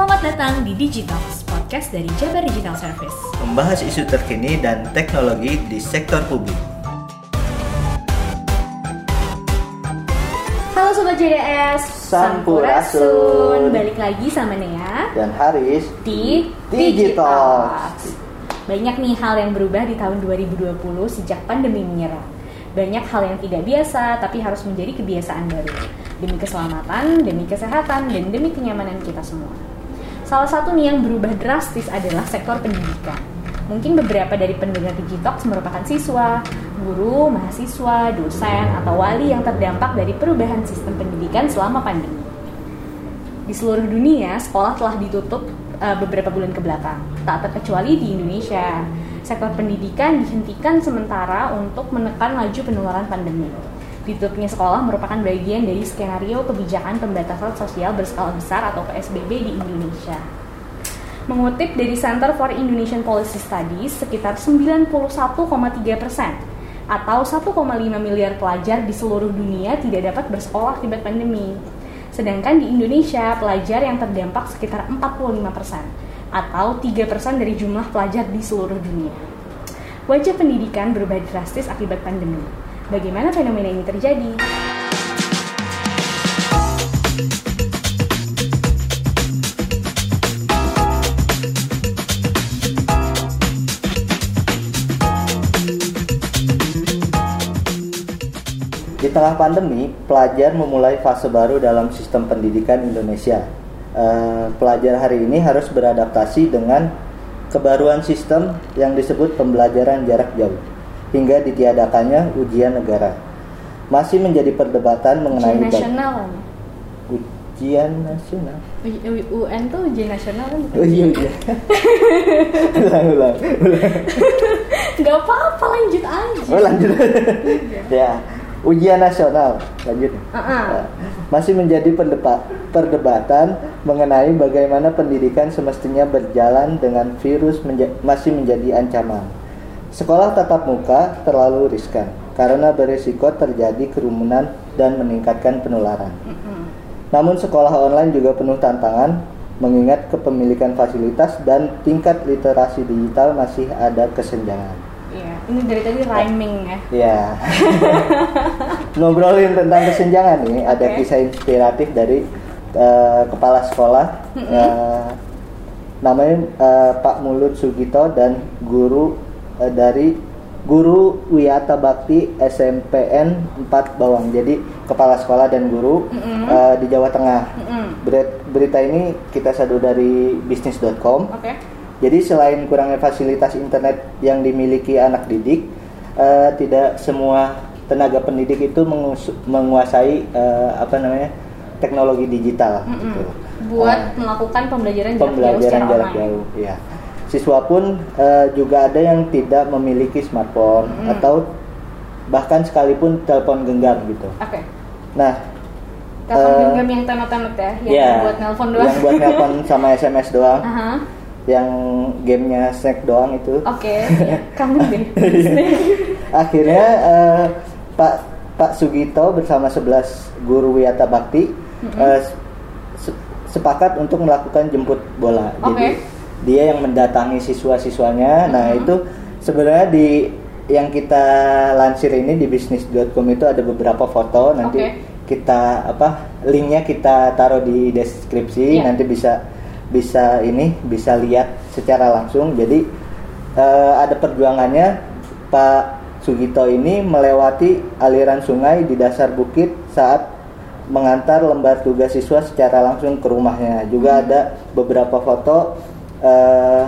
Selamat datang di Digitalks, podcast dari Jabar Digital Service. Membahas isu terkini dan teknologi di sektor publik. Halo Sobat JDS, Sampurasun. Balik lagi sama Nea Dan Haris di Digitalks. Banyak nih hal yang berubah di tahun 2020 sejak pandemi menyerang. Banyak hal yang tidak biasa tapi harus menjadi kebiasaan baru. Demi keselamatan, demi kesehatan, dan demi kenyamanan kita semua. Salah satu nih yang berubah drastis adalah sektor pendidikan. Mungkin beberapa dari pendengar Digitox merupakan siswa, guru, mahasiswa, dosen, atau wali yang terdampak dari perubahan sistem pendidikan selama pandemi. Di seluruh dunia, sekolah telah ditutup uh, beberapa bulan ke belakang, tak terkecuali di Indonesia. Sektor pendidikan dihentikan sementara untuk menekan laju penularan pandemi. Ditutupnya sekolah merupakan bagian dari skenario kebijakan pembatasan sosial berskala besar atau PSBB di Indonesia. Mengutip dari Center for Indonesian Policy Studies, sekitar 91,3 persen atau 1,5 miliar pelajar di seluruh dunia tidak dapat bersekolah akibat pandemi. Sedangkan di Indonesia, pelajar yang terdampak sekitar 45 persen atau 3 persen dari jumlah pelajar di seluruh dunia. Wajah pendidikan berubah drastis akibat pandemi. Bagaimana fenomena ini terjadi? Di tengah pandemi, pelajar memulai fase baru dalam sistem pendidikan Indonesia. Eh, pelajar hari ini harus beradaptasi dengan kebaruan sistem yang disebut pembelajaran jarak jauh hingga ditiadakannya ujian negara. Masih menjadi perdebatan mengenai Ujian nasional kan? ujian nasional. U- U- UN tuh ujian nasional kan? Oh iya iya. ulang ulang ulang. Gak apa-apa lanjut aja. Oh lanjut. ya, ujian nasional lanjut. Uh-uh. Ya. Masih menjadi pendepa- perdebatan mengenai bagaimana pendidikan semestinya berjalan dengan virus menja- masih menjadi ancaman. Sekolah tatap muka terlalu riskan karena berisiko terjadi kerumunan dan meningkatkan penularan. Namun sekolah online juga penuh tantangan mengingat kepemilikan fasilitas dan tingkat literasi digital masih ada kesenjangan. Iya, ini dari tadi rhyming ya. Ya. Ngobrolin tentang kesenjangan nih, ada Oke. kisah inspiratif dari eh, kepala sekolah eh, namanya eh, Pak Mulut Sugito dan guru eh, dari guru Wiyata Bakti SMPN 4 Bawang. Jadi kepala sekolah dan guru Mm-mm. eh, di Jawa Tengah. Mm-mm. Berit- Berita ini kita sadu dari bisnis.com. Oke. Jadi selain kurangnya fasilitas internet yang dimiliki anak didik, eh, tidak semua tenaga pendidik itu menguasai eh, apa namanya teknologi digital. Mm-mm. gitu. Buat Ah, melakukan pembelajaran jarak jauh pembelajaran jarak online. jauh. Ya. Siswa pun eh, juga ada yang tidak memiliki smartphone Mm-mm. atau bahkan sekalipun telepon genggam gitu. Oke. Nah, Telepon Eh, genggam yang tenot-tenot ya, yang ya, buat nelpon doang. yang buat nelpon sama SMS doang, Aha. yang gamenya snack doang itu. Oke, ya, kangen deh. Akhirnya eh, Pak Pak Sugito bersama 11 guru Wiyata Bakti eh, se- sepakat untuk melakukan jemput bola. Jadi Oke. Dia yang mendatangi siswa-siswanya. Nah, Mhm. itu sebenarnya di yang kita lansir ini di bisnis.com itu ada beberapa foto nanti Oke. kita apa linknya kita taruh di deskripsi Iya. nanti bisa bisa ini bisa lihat secara langsung jadi eh, ada perjuangannya Pak Sugito ini melewati aliran sungai di dasar bukit saat mengantar lembar tugas siswa secara langsung ke rumahnya juga ada beberapa foto eh,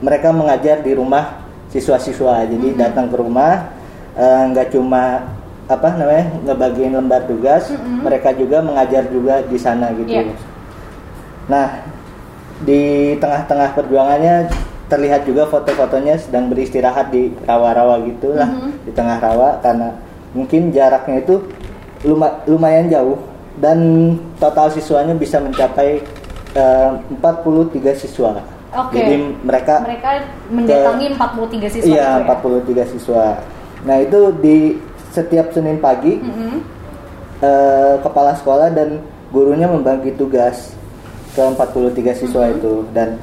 mereka mengajar di rumah siswa-siswa jadi Mhm. datang ke rumah eh, nggak cuma apa namanya ngebagiin lembar tugas Mhm. mereka juga mengajar juga di sana gitu Iya. nah di tengah-tengah perjuangannya terlihat juga foto-fotonya sedang beristirahat di rawa-rawa gitulah Mhm. di tengah rawa karena mungkin jaraknya itu luma- lumayan jauh dan total siswanya bisa mencapai eh, 43 siswa. Oke. Jadi mereka Mereka mendatangi 43 siswa. iya itu ya? 43 siswa. Nah, itu di setiap Senin pagi Mm-mm. eh, kepala sekolah dan gurunya membagi tugas ke 43 siswa Mm-hmm. itu dan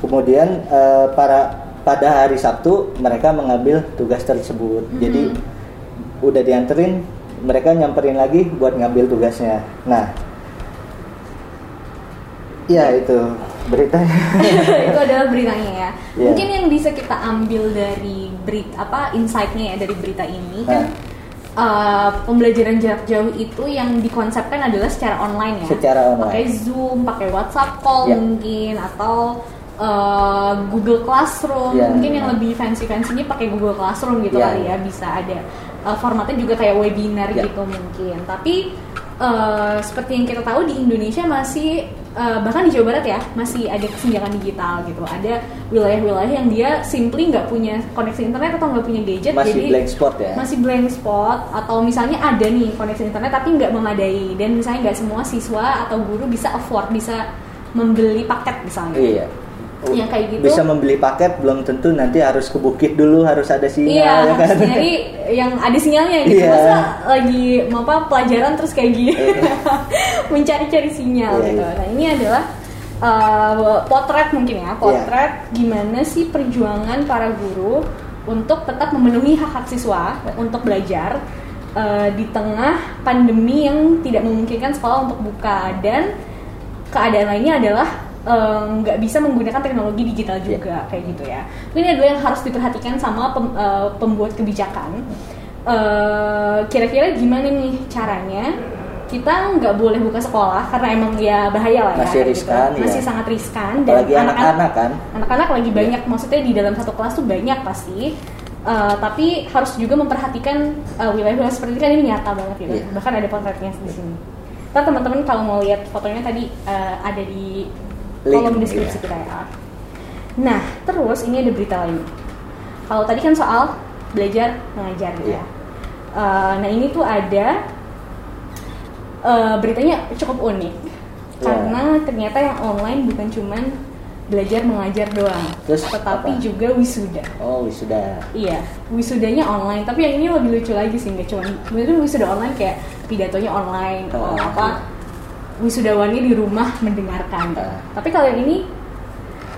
kemudian eh, para pada hari Sabtu mereka mengambil tugas tersebut. Mm-hmm. Jadi udah dianterin mereka nyamperin lagi buat ngambil tugasnya. Nah, ya itu beritanya. itu adalah beritanya ya. Iya. Mungkin yang bisa kita ambil dari berita apa insight-nya ya dari berita ini kan uh, pembelajaran jarak jauh itu yang dikonsepkan adalah secara online ya. Secara online. Pakai Zoom, pakai WhatsApp call Iya. mungkin atau uh, Google Classroom. Iya. Mungkin yang lebih fancy-fancynya pakai Google Classroom gitu Iya. kali ya. Bisa ada uh, formatnya juga kayak webinar Iya. gitu mungkin. Tapi uh, seperti yang kita tahu di Indonesia masih uh, bahkan di Jawa Barat ya masih ada kesenjangan digital gitu. Ada wilayah-wilayah yang dia simply nggak punya koneksi internet atau nggak punya gadget Masih jadi blank spot ya. masih blank spot atau misalnya ada nih koneksi internet tapi nggak memadai dan misalnya nggak semua siswa atau guru bisa afford bisa membeli paket misalnya. Iya. Yang kayak gitu. Bisa membeli paket belum tentu nanti harus ke bukit dulu harus ada sinyal Iya, ya kan. nyari yang ada sinyalnya gitu. Iya. Masa lagi mau apa pelajaran terus kayak gini Iya. mencari-cari sinyal Iya, gitu. iya. Nah ini adalah uh, potret mungkin ya, potret gimana sih perjuangan para guru untuk tetap memenuhi hak hak siswa Iya. untuk belajar uh, di tengah pandemi yang tidak memungkinkan sekolah untuk buka dan keadaan lainnya adalah eh, nggak bisa menggunakan teknologi digital juga kayak gitu ya. Ini adalah yang harus diperhatikan sama pem- eh, pembuat kebijakan. Eh, Kira-kira gimana nih caranya kita nggak boleh buka sekolah karena emang ya bahaya lah ya. Masih kayak riskan, gitu. ya. Masih sangat riskan Apalagi anak-anak kan. anak-anak lagi banyak maksudnya di dalam satu kelas tuh banyak pasti Uh, tapi harus juga memperhatikan uh, wilayah-wilayah seperti ini kan ini nyata banget gitu Iya. bahkan ada potretnya di sini Ntar teman-teman kalau mau lihat fotonya tadi uh, ada di kolom deskripsi iya. kita ya nah terus ini ada berita lain kalau tadi kan soal belajar mengajar Iya. ya Uh, nah ini tuh ada uh, beritanya cukup unik Iya. karena ternyata yang online bukan cuman belajar mengajar doang, Terus tetapi apa? juga wisuda. Oh, sudah. Iya, wisudanya online. Tapi yang ini lebih lucu lagi sih, nggak cuma mungkin wisuda online kayak pidatonya online, Oh, atau apa wisudawannya di rumah mendengarkan. Ah. Tapi kalau yang ini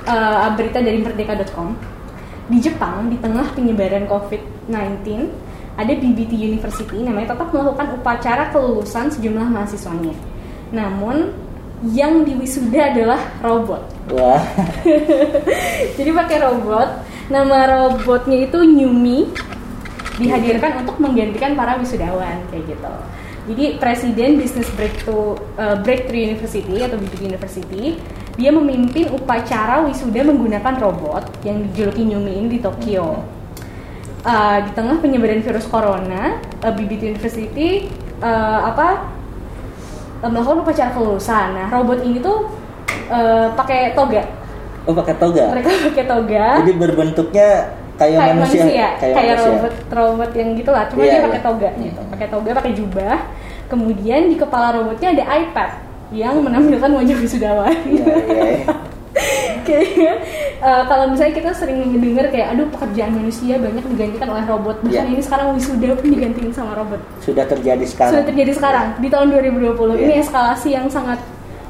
eh, berita dari merdeka.com di Jepang di tengah penyebaran COVID-19 ada BBT University namanya tetap melakukan upacara kelulusan sejumlah mahasiswanya. Namun yang diwisuda adalah robot. Wah. Jadi pakai robot. Nama robotnya itu Nyumi dihadirkan untuk menggantikan para wisudawan kayak gitu. Jadi Presiden Business Breakthrough, eh, Breakthrough University atau BBT University dia memimpin upacara wisuda menggunakan robot yang dijuluki Nyumi ini di Tokyo. Eh, di tengah penyebaran virus corona, eh, BBT University eh, apa eh, melakukan upacara kelulusan. Nah, robot ini tuh eh, pakai toga. Oh, pakai toga. Mereka pakai toga Jadi berbentuknya kayak, kayak manusia, manusia, kayak, manusia. robot robot yang gitu lah. Cuma Iya, dia iya. pakai toga gitu, pakai toga, pakai jubah. Kemudian di kepala robotnya ada iPad yang menampilkan wajah wisudawan. Iya, iya, iya. Kayaknya eh, kalau misalnya kita sering mendengar kayak aduh pekerjaan manusia banyak digantikan oleh robot. Bahkan Iya. ini sekarang wisuda pun digantiin sama robot. Sudah terjadi sekarang. Sudah terjadi sekarang di tahun 2020. Ini Iya. eskalasi yang sangat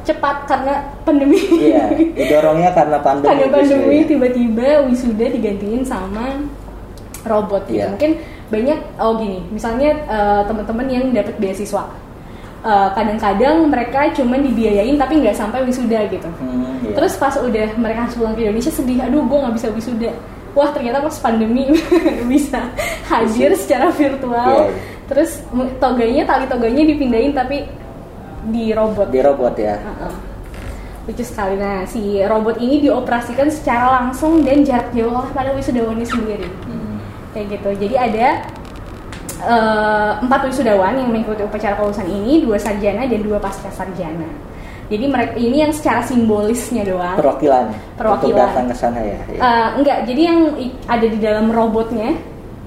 cepat karena pandemi. Iya, didorongnya karena pandemi. karena justru pandemi ya. tiba-tiba wisuda digantiin sama robot gitu. Iya. Mungkin banyak oh gini, misalnya eh, teman-teman yang dapat beasiswa. Eh, kadang-kadang mereka cuman dibiayain tapi nggak sampai wisuda gitu. Hmm, iya. Terus pas udah mereka pulang ke Indonesia sedih, aduh gue nggak bisa wisuda. Wah ternyata pas pandemi bisa hadir secara virtual. Iya. Terus toganya tali toganya dipindahin tapi di robot. di robot ya. Heeh. Lucu sekali. Nah, si robot ini dioperasikan secara langsung dan jarak jauh oleh para wisudawannya sendiri. Hmm. Kayak gitu. Jadi ada eh, empat wisudawan yang mengikuti upacara kelulusan ini, dua sarjana dan dua pasca sarjana. Jadi mereka ini yang secara simbolisnya doang. Perwakilan, Perwakilan. untuk datang ke sana ya. ya. Eh, enggak, jadi yang ada di dalam robotnya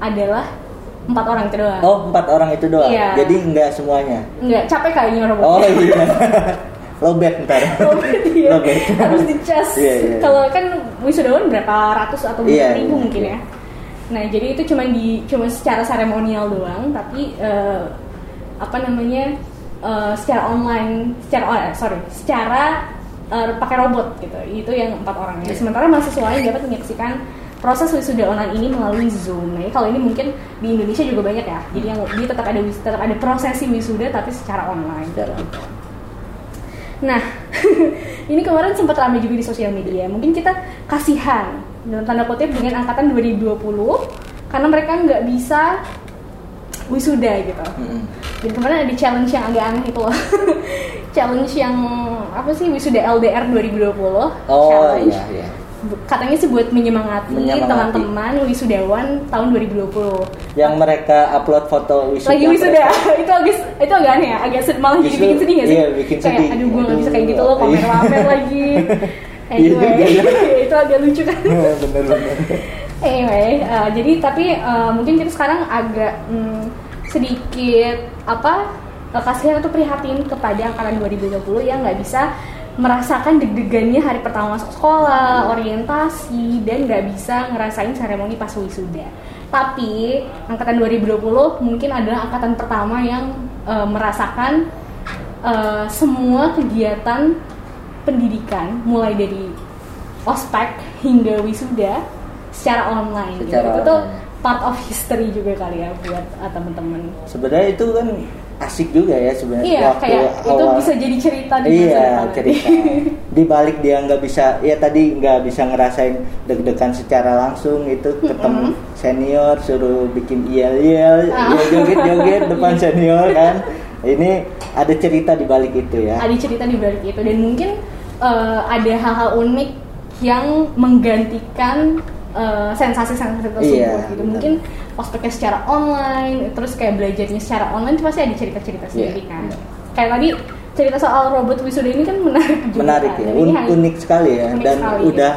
adalah empat orang itu doang. oh, empat orang itu doang. Iya. Jadi enggak semuanya. Enggak, capek kayaknya robotnya. Oh iya. Lobet ntar. Robot dia Lobet. harus dicas. Iya, iya. Kalau kan wisudawan berapa ratus atau berapa Iya, ribu iya, mungkin iya. ya. Nah jadi itu cuma di cuma secara seremonial doang, tapi eh, apa namanya eh, secara online, secara oh, sorry, secara eh, pakai robot gitu. Itu yang empat orangnya. Sementara mahasiswa lain dapat menyaksikan proses wisuda online ini melalui Zoom. Nah, kalau ini mungkin di Indonesia juga banyak ya. Jadi yang dia tetap ada tetap ada prosesi wisuda tapi secara online. Nah, ini kemarin sempat ramai juga di sosial media. Mungkin kita kasihan dalam tanda kutip dengan angkatan 2020 karena mereka nggak bisa wisuda gitu. Mm-mm. Dan kemarin ada challenge yang agak aneh itu loh. challenge yang apa sih wisuda LDR 2020 Oh challenge. iya iya. Katanya sih buat menyemangati, Menyemangati. teman-teman wisudawan tahun 2020. Yang mereka upload foto wisuda. lagi wisuda itu agak itu agak aneh ya agak sed- malah jadi bikin sedih gak sih iya, bikin kayak sedih. aduh gue gak bisa kayak gitu loh iya. pamer lagi Iya anyway juga ya. itu agak lucu kan Bener-bener. anyway uh, jadi tapi uh, mungkin kita sekarang agak mm, sedikit apa uh, kasihan atau prihatin kepada angkatan 2020 yang nggak bisa merasakan deg-degannya hari pertama masuk sekolah, orientasi, dan nggak bisa ngerasain seremoni pas wisuda. Tapi angkatan 2020 mungkin adalah angkatan pertama yang uh, merasakan uh, semua kegiatan pendidikan mulai dari ospek hingga wisuda secara online gitu. Secara Itu tuh online. part of history juga kali ya buat uh, temen-temen. Sebenarnya itu kan asik juga ya sebenarnya Iya, waktu kayak itu awal. bisa jadi cerita di Iya cerita. Di balik dia nggak bisa, ya tadi nggak bisa ngerasain deg-degan secara langsung itu ketemu senior suruh bikin yel yel, Ah. joget joget depan senior kan. Ini ada cerita di balik itu ya. ada cerita di balik itu dan mungkin uh, ada hal-hal unik yang menggantikan uh, sensasi-sensasi tersebut Iya, gitu. Mungkin ospeknya secara online, terus kayak belajarnya secara online pasti ada cerita-cerita sendiri Iya, kan. Kayak tadi cerita soal robot wisuda ini kan menarik juga. Menarik kan. ya, un- unik sekali ya unik dan sekali, udah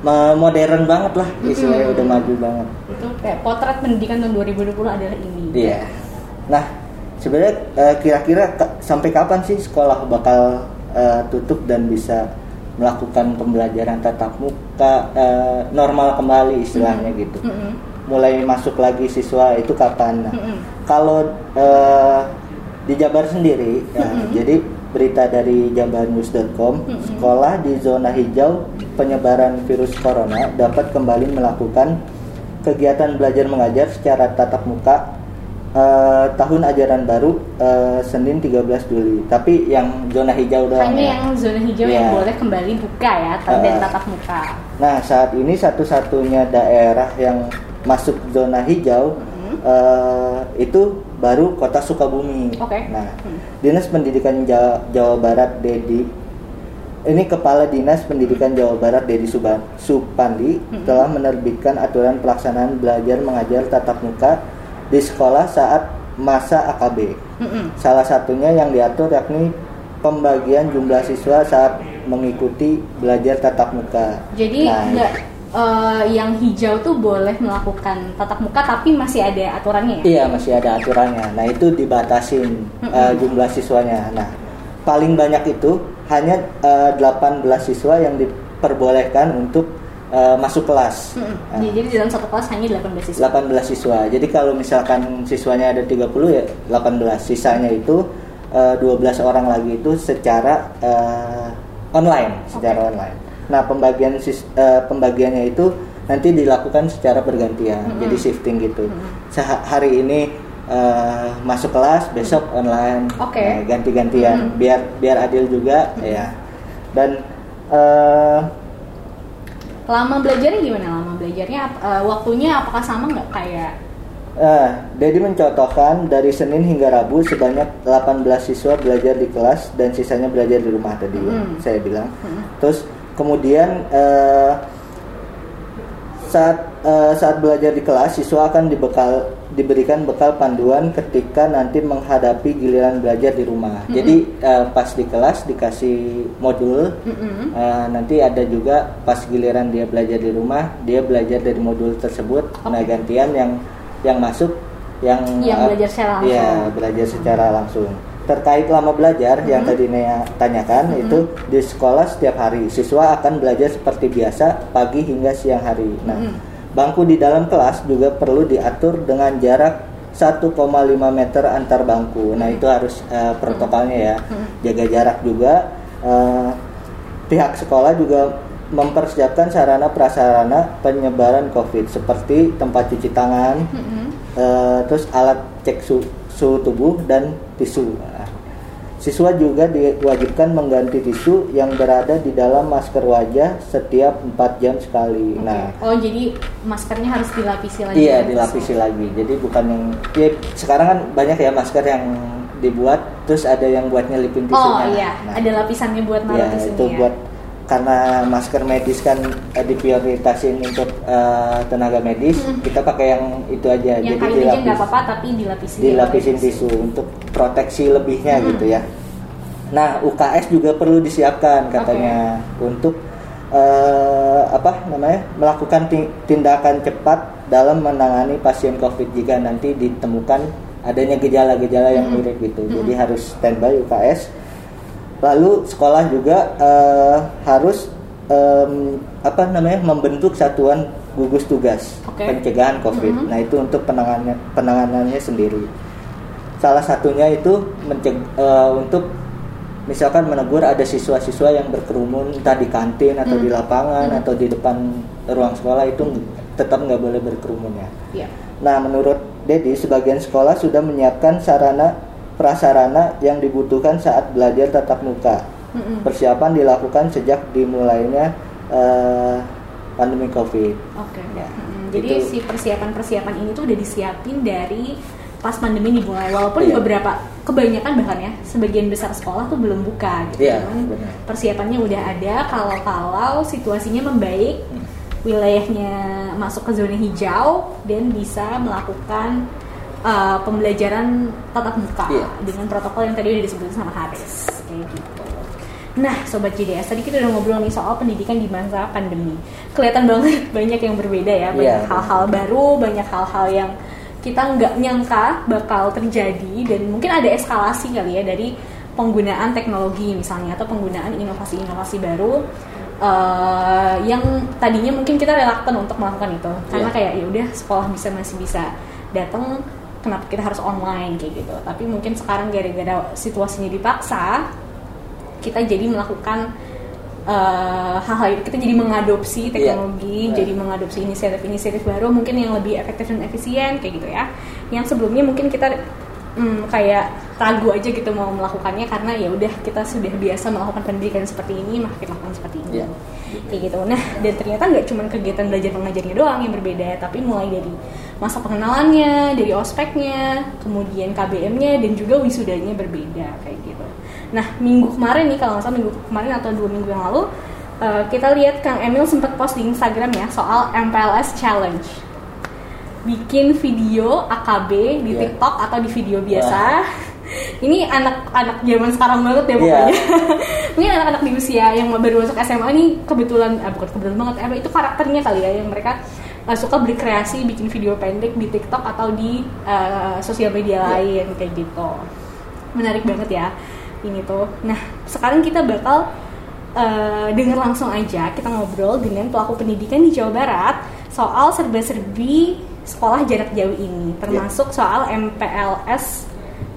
ma- modern banget lah istilahnya Mm-mm. udah maju banget. itu kayak potret pendidikan tahun 2020 adalah ini. Iya. Nah, sebenarnya eh, kira-kira sampai kapan sih sekolah bakal eh, tutup dan bisa melakukan pembelajaran tatap muka eh, normal kembali istilahnya gitu. Mm-mm. Mulai masuk lagi siswa itu kapan? Nah, Mm-mm. kalau eh, di Jabar sendiri, ya, Mm-mm. jadi berita dari jabarnews.com, Mm-mm. sekolah di zona hijau penyebaran virus corona dapat kembali melakukan kegiatan belajar mengajar secara tatap muka eh, tahun ajaran baru eh, Senin 13 Juli. Tapi yang zona hijau doang. Hanya ya. yang zona hijau yang Iya. boleh kembali buka ya dan Uh, tatap muka. Nah, saat ini satu-satunya daerah yang masuk zona hijau eh, itu baru Kota Sukabumi. Oke. Nah, Hmm. Dinas Pendidikan Ja- Jawa Barat Dedi ini Kepala Dinas Pendidikan Jawa Barat Dedi Supandi Mhm. telah menerbitkan aturan pelaksanaan belajar mengajar tatap muka di sekolah saat masa AKB. Mm-mm. Salah satunya yang diatur yakni pembagian jumlah siswa saat mengikuti belajar tatap muka. Jadi Nah, nggak eh, yang hijau tuh boleh melakukan tatap muka tapi masih ada aturannya ya. Iya masih ada aturannya. Nah itu dibatasin eh, jumlah siswanya. Nah paling banyak itu hanya eh, 18 siswa yang diperbolehkan untuk eh, masuk kelas. Mm-mm. Nah, Jadi dalam satu kelas hanya 18 siswa. 18 siswa. Jadi kalau misalkan siswanya ada 30 ya 18. Sisanya itu eh, 12 orang lagi itu secara eh, online, secara online. Nah, pembagian sis- eh, pembagiannya itu nanti dilakukan secara bergantian. Mm-mm. Jadi shifting gitu. Mm-mm. Seha- hari ini eh, masuk kelas, besok online. Oke. Nah, ganti-gantian Mm-mm. biar biar adil juga ya. Dan eh, Lama belajarnya gimana? Lama belajarnya eh, waktunya apakah sama nggak kayak Eh, Dedi mencontohkan dari Senin hingga Rabu sebanyak 18 siswa belajar di kelas dan sisanya belajar di rumah tadi ya, Hmm. saya bilang. Hmm. Terus kemudian eh, saat eh, saat belajar di kelas siswa akan dibekal diberikan bekal panduan ketika nanti menghadapi giliran belajar di rumah. Hmm. Jadi eh, pas di kelas dikasih modul Mm-mm. Eh, nanti ada juga pas giliran dia belajar di rumah, dia belajar dari modul tersebut. Nah, Oke. gantian yang yang masuk yang Yang eh, belajar secara langsung. Iya, belajar secara langsung. Terkait lama belajar yang Mhm. tadi Nea tanyakan Mhm. itu di sekolah setiap hari siswa akan belajar seperti biasa pagi hingga siang hari. Nah, Mhm. bangku di dalam kelas juga perlu diatur dengan jarak 1,5 meter antar bangku. Nah, itu harus eh, protokolnya ya. Mhm. Jaga jarak juga. Eh, pihak sekolah juga mempersiapkan sarana prasarana penyebaran COVID seperti tempat cuci tangan, Mm-mm. eh, terus alat cek su- suhu tubuh dan tisu. Siswa juga diwajibkan mengganti tisu yang berada di dalam masker wajah setiap 4 jam sekali. Nah, Oh jadi maskernya harus dilapisi lagi. Iya ya? dilapisi lagi. Jadi bukan yang ya sekarang kan banyak ya masker yang dibuat terus ada yang buat nyelipin tisunya. Oh iya, Nah, ada lapisannya buat naruh ya, tisunya. itu buat karena masker medis kan eh, diprioritasin untuk eh, tenaga medis, Mm-mm. kita pakai yang itu aja. yang Jadi dilapis- nggak apa-apa tapi dilapisin. dilapisin dilapis. tisu untuk proteksi lebihnya Hmm. gitu ya. Nah, UKS juga perlu disiapkan katanya untuk eh, apa namanya melakukan ti- tindakan cepat dalam menangani pasien COVID jika nanti ditemukan adanya gejala-gejala yang Hmm. mirip gitu. Hmm. Jadi harus standby UKS. Lalu sekolah juga eh, harus em, apa namanya membentuk satuan gugus tugas Oke. pencegahan COVID. Mhm. Nah itu untuk penanganannya penanganannya sendiri. Salah satunya itu menceg eh, untuk misalkan menegur ada siswa-siswa yang berkerumun entah di kantin atau Hmm. di lapangan Hmm. atau di depan ruang sekolah itu tetap nggak boleh berkerumun ya. Iya. Nah, menurut Dedi, sebagian sekolah sudah menyiapkan sarana prasarana yang dibutuhkan saat belajar tatap muka. Persiapan dilakukan sejak dimulainya eh, pandemi COVID. Oke. Ya, Mm, Jadi itu. si persiapan-persiapan ini tuh udah disiapin dari pas pandemi dimulai. Walaupun Iya. beberapa kebanyakan bahkan ya sebagian besar sekolah tuh belum buka gitu. Cuman benar. persiapannya udah ada kalau-kalau situasinya membaik, Hmm. wilayahnya masuk ke zona hijau dan bisa melakukan uh, pembelajaran tatap muka Iya. dengan protokol yang tadi udah disebutin sama Haris kayak gitu. Nah, sobat JDS, tadi kita udah ngobrol nih soal pendidikan di masa pandemi. Kelihatan banget banyak yang berbeda ya, banyak Iya. hal-hal baru, banyak hal-hal yang kita nggak nyangka bakal terjadi dan mungkin ada eskalasi kali ya dari penggunaan teknologi misalnya atau penggunaan inovasi-inovasi baru eh, yang tadinya mungkin kita reluctant untuk melakukan itu karena Iya. kayak ya udah sekolah bisa masih bisa datang kenapa kita harus online kayak gitu. Tapi mungkin sekarang gara-gara situasinya dipaksa kita jadi melakukan eh, hal-hal itu. Kita jadi mengadopsi teknologi Iya. jadi mengadopsi inisiatif-inisiatif baru. Mungkin yang lebih efektif dan efisien kayak gitu ya. Yang sebelumnya mungkin kita hmm, kayak ragu aja gitu mau melakukannya karena ya udah kita sudah biasa melakukan pendidikan seperti ini maka kita lakukan seperti ini. Iya. kayak gitu. Nah dan ternyata nggak cuma kegiatan belajar mengajarnya doang yang berbeda tapi mulai dari masa pengenalannya dari ospeknya kemudian KBM-nya dan juga wisudanya berbeda kayak gitu nah minggu kemarin nih kalau nggak salah minggu kemarin atau dua minggu yang lalu eh, kita lihat Kang Emil sempat post di Instagram ya soal MPLS Challenge bikin video AKB di Iya. TikTok atau di video biasa. Ini anak-anak zaman sekarang banget ya Iya. pokoknya. Mungkin anak-anak di usia yang baru masuk SMA ini kebetulan, eh, bukan kebetulan banget, eh, itu karakternya kali ya yang mereka eh, suka berkreasi bikin video pendek di TikTok atau di eh, sosial media Iya. lain kayak gitu. Menarik banget ya ini tuh. Nah sekarang kita bakal eh, dengar langsung aja kita ngobrol dengan pelaku pendidikan di Jawa Barat soal serba-serbi sekolah jarak jauh ini, termasuk soal MPLS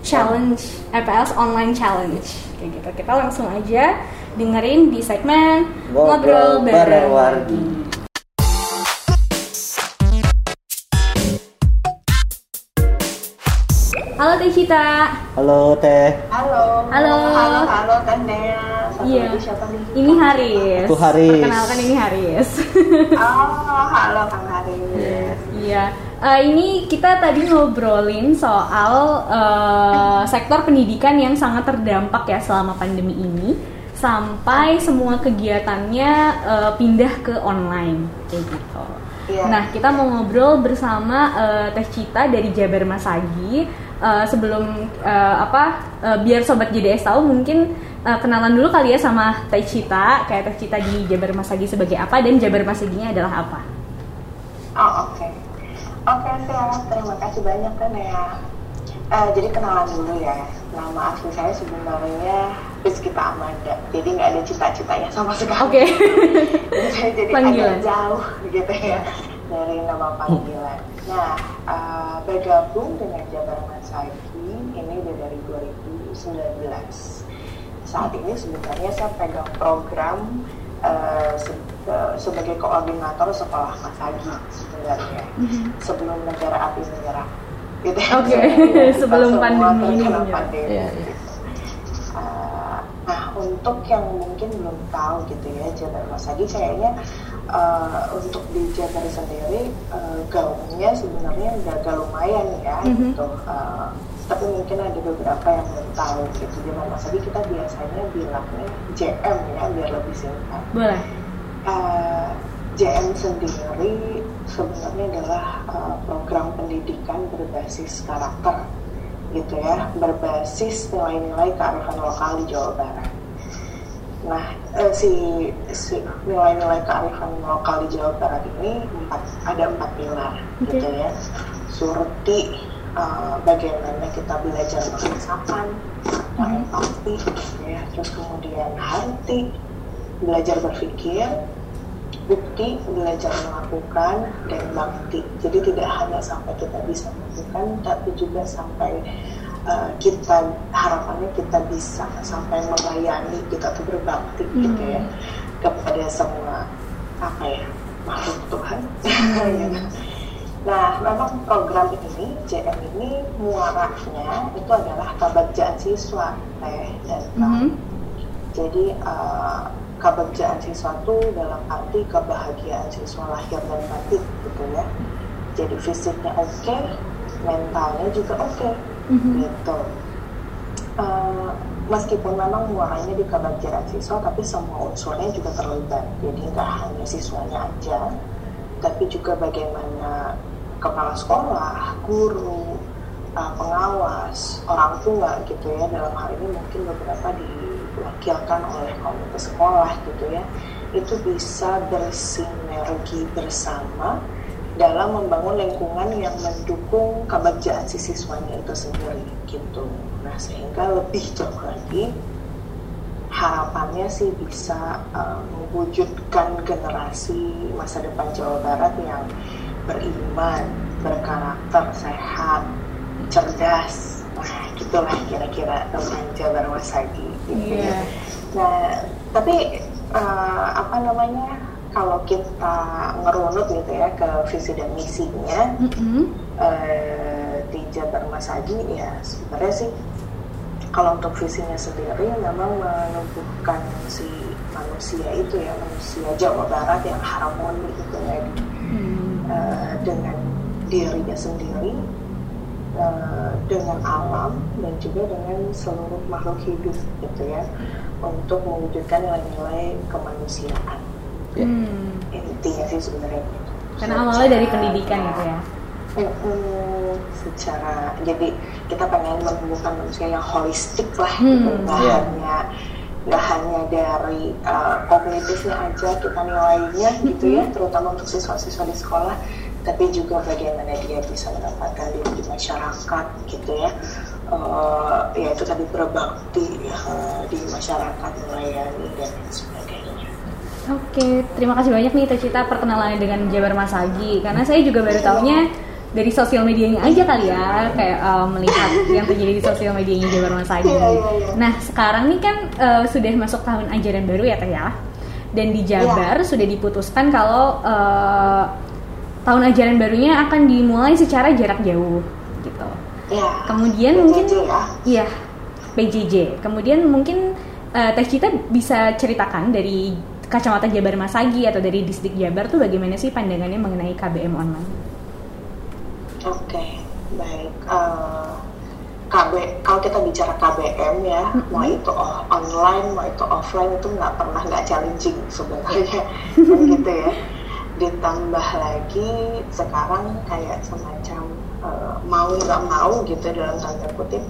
Challenge, MPLS Online Challenge kayak gitu. Kita langsung aja dengerin di segmen Ngobrol bareng Wargi. Halo Teh Cita. Halo Teh, Halo. Halo. Halo, halo Teh Nea. Satu Iya. siapa nih? Ini Haris. Aku Haris. Perkenalkan ini Haris. Oh, halo Kang Haris. Iya. Eh, ini kita tadi ngobrolin soal eh, sektor pendidikan yang sangat terdampak ya selama pandemi ini sampai semua kegiatannya eh, pindah ke online kayak gitu. Iya. Nah, kita mau ngobrol bersama eh, Teh Cita dari Jabar Masagi. Eh, sebelum eh, apa eh, biar sobat JDS tahu mungkin eh, kenalan dulu kali ya sama Teh Cita, kayak Teh Cita di Jabar Masagi sebagai apa dan Jabar Masaginya adalah apa? Oh, oke. Oke, Teh. Terima kasih banyak kan ya. Eh, jadi kenalan dulu ya. Nama asli saya sebenarnya Rizkita Amanda. Jadi nggak ada cita-citanya sama sekali. Oke. Jadi saya jadi Panggilan. agak jauh gitu ya dari nama panggilan. Nah, eh, bergabung dengan Jabar Masagi ini udah dari 2019. saat ini sebenarnya saya pegang program uh, se uh, sebagai koordinator sekolah Masagi sebenarnya mm-hmm. sebelum negara api menyerang. Gitu. Oke, okay. sebelum pandemi ini. Pandemi. Yeah, yeah. Uh, nah, untuk yang mungkin belum tahu gitu ya Jabar Masagi kayaknya uh, untuk di Jabar sendiri uh, gaungnya sebenarnya udah agak lumayan ya mm-hmm. gitu. Uh, tapi mungkin ada beberapa yang belum tahu gitu di Mama Sabi kita biasanya bilangnya JM ya biar lebih singkat. Boleh. Uh, JM sendiri sebenarnya adalah uh, program pendidikan berbasis karakter gitu ya. Berbasis nilai-nilai kearifan lokal di Jawa Barat. Nah, uh, si, si nilai-nilai kearifan lokal di Jawa Barat ini empat, ada empat pilar okay. gitu ya. Surti, uh, bagaimana kita belajar menginsapan, empati, ya, terus kemudian hati, belajar berpikir, bukti, belajar melakukan, dan bakti. Jadi tidak hanya sampai kita bisa melakukan, tapi juga sampai uh, kita harapannya kita bisa sampai melayani kita tuh berbakti hmm. gitu ya kepada semua apa ya makhluk Tuhan. Hmm. Nah, memang program ini, JM ini muaranya itu adalah kebagjaan siswa, teh dan mm -hmm. Jadi uh, kebagjaan siswa itu dalam arti kebahagiaan siswa lahir dan batin gitu ya. Jadi fisiknya oke, okay, mentalnya juga oke, okay, mm -hmm. gitu. Uh, meskipun memang muaranya di kebagjaan siswa, tapi semua unsurnya juga terlibat. Jadi nggak hanya siswanya aja, tapi juga bagaimana kepala sekolah, guru, uh, pengawas, orang tua gitu ya dalam hal ini mungkin beberapa diwakilkan oleh komite sekolah gitu ya itu bisa bersinergi bersama dalam membangun lingkungan yang mendukung kebahagiaan si siswanya itu sendiri gitu. Nah sehingga lebih jauh lagi harapannya sih bisa uh, mewujudkan generasi masa depan Jawa Barat yang beriman, berkarakter sehat, cerdas. Nah, gitulah kira-kira teman Jabar Wasagi. Gitu yeah. Nah, tapi uh, apa namanya? Kalau kita ngerunut gitu ya ke visi dan misinya mm -hmm. uh, di Jabar Masagi ya sebenarnya sih kalau untuk visinya sendiri memang menumbuhkan si manusia itu ya manusia Jawa Barat yang harmoni gitu ya uh, dengan dirinya sendiri uh, dengan alam dan juga dengan seluruh makhluk hidup gitu ya untuk mewujudkan nilai-nilai kemanusiaan ya. hmm. intinya sih sebenarnya gitu. karena awalnya dari pendidikan gitu ya Hmm, secara jadi kita pengen menumbuhkan manusia yang holistik lah gitu. hmm. gitu nggak yeah. hanya nggak hanya dari uh, kognitifnya aja kita nilainya gitu ya terutama untuk siswa-siswa di sekolah tapi juga bagaimana dia bisa mendapatkan diri di masyarakat gitu ya uh, ya itu tadi berbakti uh, di masyarakat melayani dan sebagainya Oke, terima kasih banyak nih Cita perkenalannya dengan Jabar Masagi karena saya juga baru tahunya dari sosial medianya aja kali ya kayak uh, melihat yang terjadi di sosial medianya Jabar Mas Agi. Iya, iya, iya. Nah sekarang nih kan uh, sudah masuk tahun ajaran baru ya Teh ya dan di Jabar yeah. sudah diputuskan kalau uh, tahun ajaran barunya akan dimulai secara jarak jauh gitu. Yeah. Kemudian PJJ mungkin ya. iya PJJ. Kemudian mungkin uh, Teh Cita bisa ceritakan dari kacamata Jabar Masagi atau dari distrik Jabar tuh bagaimana sih pandangannya mengenai KBM online? Oke, okay, baik. Uh, eh, KB, kalau kita bicara KBM ya, mm-hmm. mau itu online, mau itu offline itu nggak pernah nggak challenging sebenarnya, gitu ya. Ditambah lagi sekarang kayak semacam uh, mau nggak mau gitu dalam tanda kutip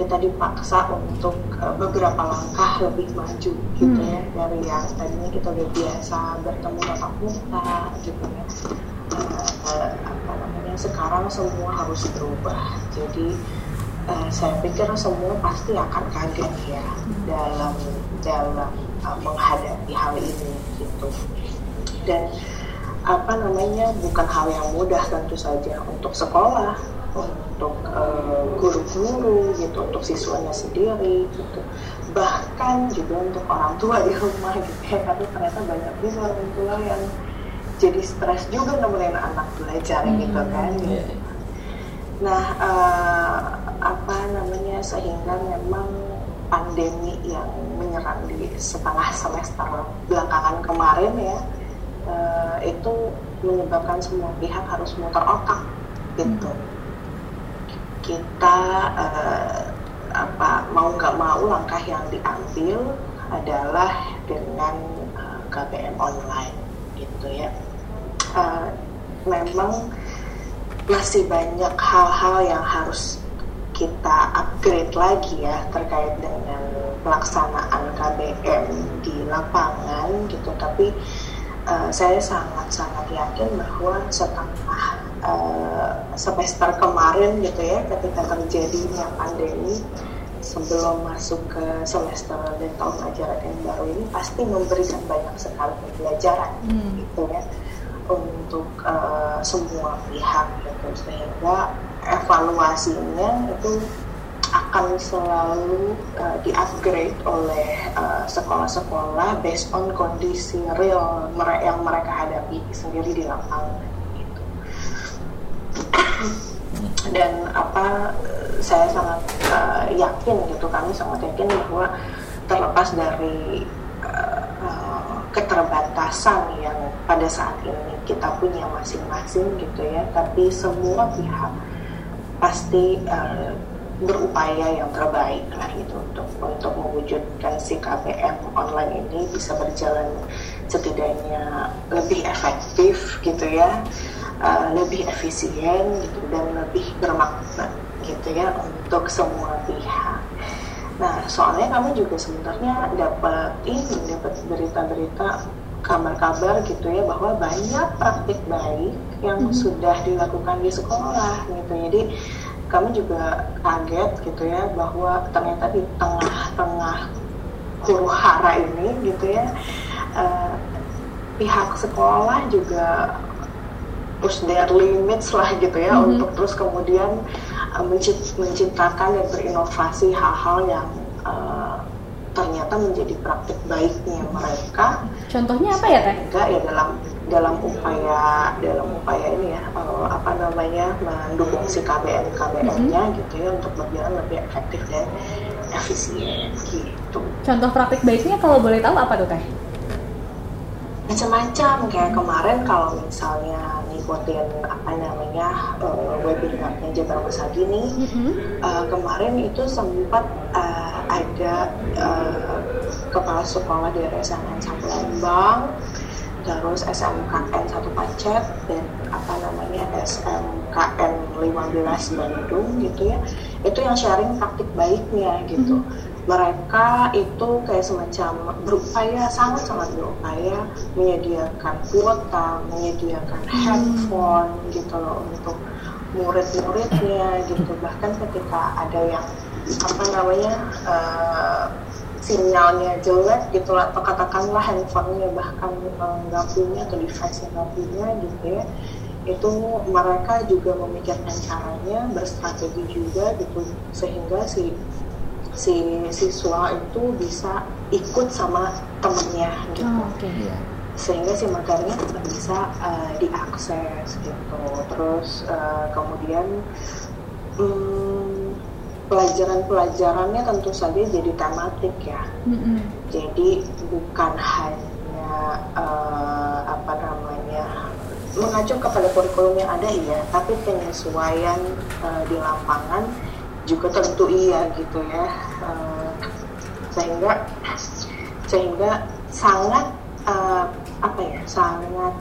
kita dipaksa untuk uh, beberapa langkah lebih maju gitu hmm. ya dari yang tadinya kita udah biasa bertemu tatap muka gitu ya. Uh, apa namanya sekarang semua harus berubah. Jadi uh, saya pikir semua pasti akan kaget ya dalam dalam uh, menghadapi hal ini gitu. Dan apa namanya bukan hal yang mudah tentu saja untuk sekolah untuk uh, guru-guru gitu untuk siswanya sendiri gitu bahkan juga untuk orang tua di rumah gitu ya karena ternyata banyak juga orang tua yang jadi stres juga nemenin anak belajar hmm, gitu kan yeah. Iya. nah uh, apa namanya sehingga memang pandemi yang menyerang di setengah semester belakangan kemarin ya uh, itu menyebabkan semua pihak harus muter otak gitu. Hmm. kita uh, apa mau nggak mau langkah yang diambil adalah dengan uh, KBM online gitu ya. Uh, memang masih banyak hal-hal yang harus kita upgrade lagi ya terkait dengan pelaksanaan KBM di lapangan gitu. Tapi uh, saya sangat-sangat yakin bahwa setengah uh, semester kemarin gitu ya ketika terjadinya pandemi sebelum masuk ke semester dan tahun ajaran yang baru ini pasti memberikan banyak sekali pembelajaran hmm. gitu ya untuk uh, semua pihak gitu sehingga evaluasinya itu akan selalu uh, di-upgrade oleh uh, sekolah-sekolah based on kondisi real mere yang mereka hadapi sendiri di lapangan gitu. Dan apa saya sangat uh, yakin gitu kami sangat yakin bahwa terlepas dari uh, keterbatasan yang pada saat ini kita punya masing-masing gitu ya tapi semua pihak pasti uh, berupaya yang terbaik lah gitu untuk untuk mewujudkan si KPM online ini bisa berjalan setidaknya lebih efektif gitu ya uh, lebih efisien gitu dan lebih bermakna gitu ya untuk semua pihak. Nah soalnya kami juga sebenarnya dapat ini dapat berita-berita kabar-kabar gitu ya bahwa banyak praktik baik yang hmm. sudah dilakukan di sekolah gitu jadi kami juga kaget gitu ya bahwa ternyata di tengah-tengah huru hara ini gitu ya uh, pihak sekolah juga push their limits lah gitu ya mm-hmm. untuk terus kemudian uh, menciptakan dan berinovasi hal-hal yang uh, ternyata menjadi praktik baiknya mereka. Contohnya apa ya teh? Ya dalam dalam upaya dalam upaya ini ya uh, apa namanya mendukung si KBN KBN-nya mm-hmm. gitu ya untuk berjalan lebih efektif dan efisien gitu. Contoh praktik baiknya kalau boleh tahu apa tuh teh? Macam-macam kayak kemarin kalau misalnya ngikutin apa namanya uh, webinarnya Jabar Masagi nih mm-hmm. uh, kemarin itu sempat uh, ada uh, kepala sekolah dari SMN satu Lembang terus SMKN satu Pacet dan apa namanya SMKN 15 Bandung gitu ya. Itu yang sharing praktik baiknya gitu. Mm-hmm mereka itu kayak semacam berupaya sangat-sangat berupaya menyediakan kuota, menyediakan hmm. handphone gitu loh untuk murid-muridnya gitu. Bahkan ketika ada yang apa namanya uh, sinyalnya jelek gitu lah atau katakanlah handphonenya bahkan eh, nggak uh, punya atau device nggak punya gitu ya itu mereka juga memikirkan caranya berstrategi juga gitu sehingga si si siswa itu bisa ikut sama temennya gitu. Oh, okay. yeah. Sehingga si materinya tetap bisa uh, diakses gitu. Terus uh, kemudian um, pelajaran-pelajarannya tentu saja jadi tematik ya. Mm-hmm. Jadi bukan hanya uh, apa namanya mengacu kepada kurikulum yang ada iya, tapi penyesuaian uh, di lapangan juga tentu iya gitu ya uh, sehingga sehingga sangat uh, apa ya sangat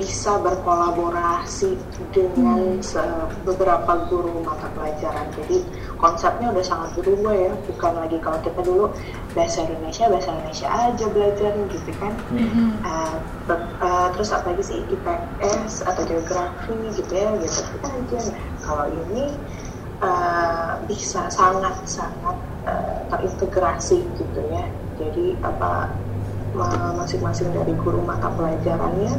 bisa berkolaborasi dengan beberapa guru mata pelajaran. Jadi konsepnya udah sangat berubah ya, bukan lagi kalau kita dulu bahasa Indonesia bahasa Indonesia aja belajar gitu kan. Hmm. Uh, uh, terus apa lagi sih IPS atau geografi gitu ya, gitu aja. Nah kalau ini uh, bisa sangat-sangat uh, terintegrasi gitu ya. Jadi apa masing-masing dari guru mata pelajarannya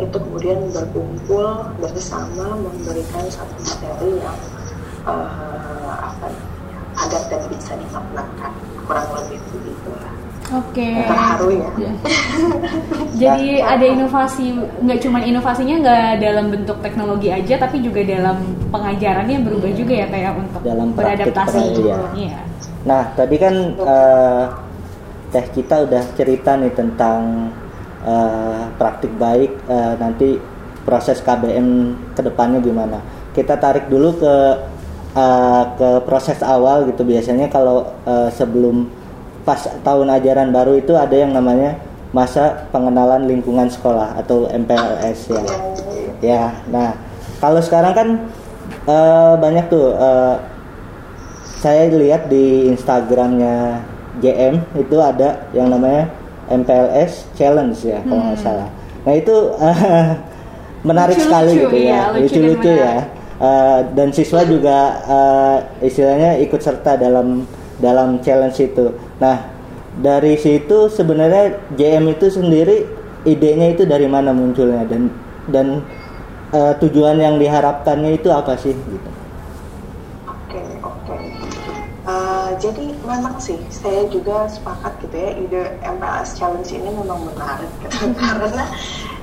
itu kemudian berkumpul bersama memberikan satu materi yang uh, apa agar dan bisa dimaknakan kurang lebih begitu lah. Oke. Okay. Terharu ya. Ya. Jadi ada inovasi, nggak cuma inovasinya nggak dalam bentuk teknologi aja, tapi juga dalam pengajarannya berubah juga ya kayak untuk Dalam beradaptasi. iya. Iya. Nah, tadi kan eh, teh kita udah cerita nih tentang eh, praktik baik eh, nanti proses KBM ke depannya gimana. Kita tarik dulu ke eh, ke proses awal gitu. Biasanya kalau eh, sebelum pas tahun ajaran baru itu ada yang namanya masa pengenalan lingkungan sekolah atau MPLS ya. Ya, nah kalau sekarang kan eh, banyak tuh eh, saya lihat di Instagramnya JM itu ada yang namanya MPLS Challenge ya kalau nggak salah. Nah itu eh, menarik Lucu-lucu, sekali gitu iya, ya, lucu dan lucu-lucu ya. menarik. Eh, dan siswa juga eh, istilahnya ikut serta dalam dalam challenge itu. Nah dari situ sebenarnya JM itu sendiri idenya itu dari mana munculnya dan dan eh, tujuan yang diharapkannya itu apa sih gitu. Jadi memang sih saya juga sepakat gitu ya ide MPLS Challenge ini memang menarik gitu. Karena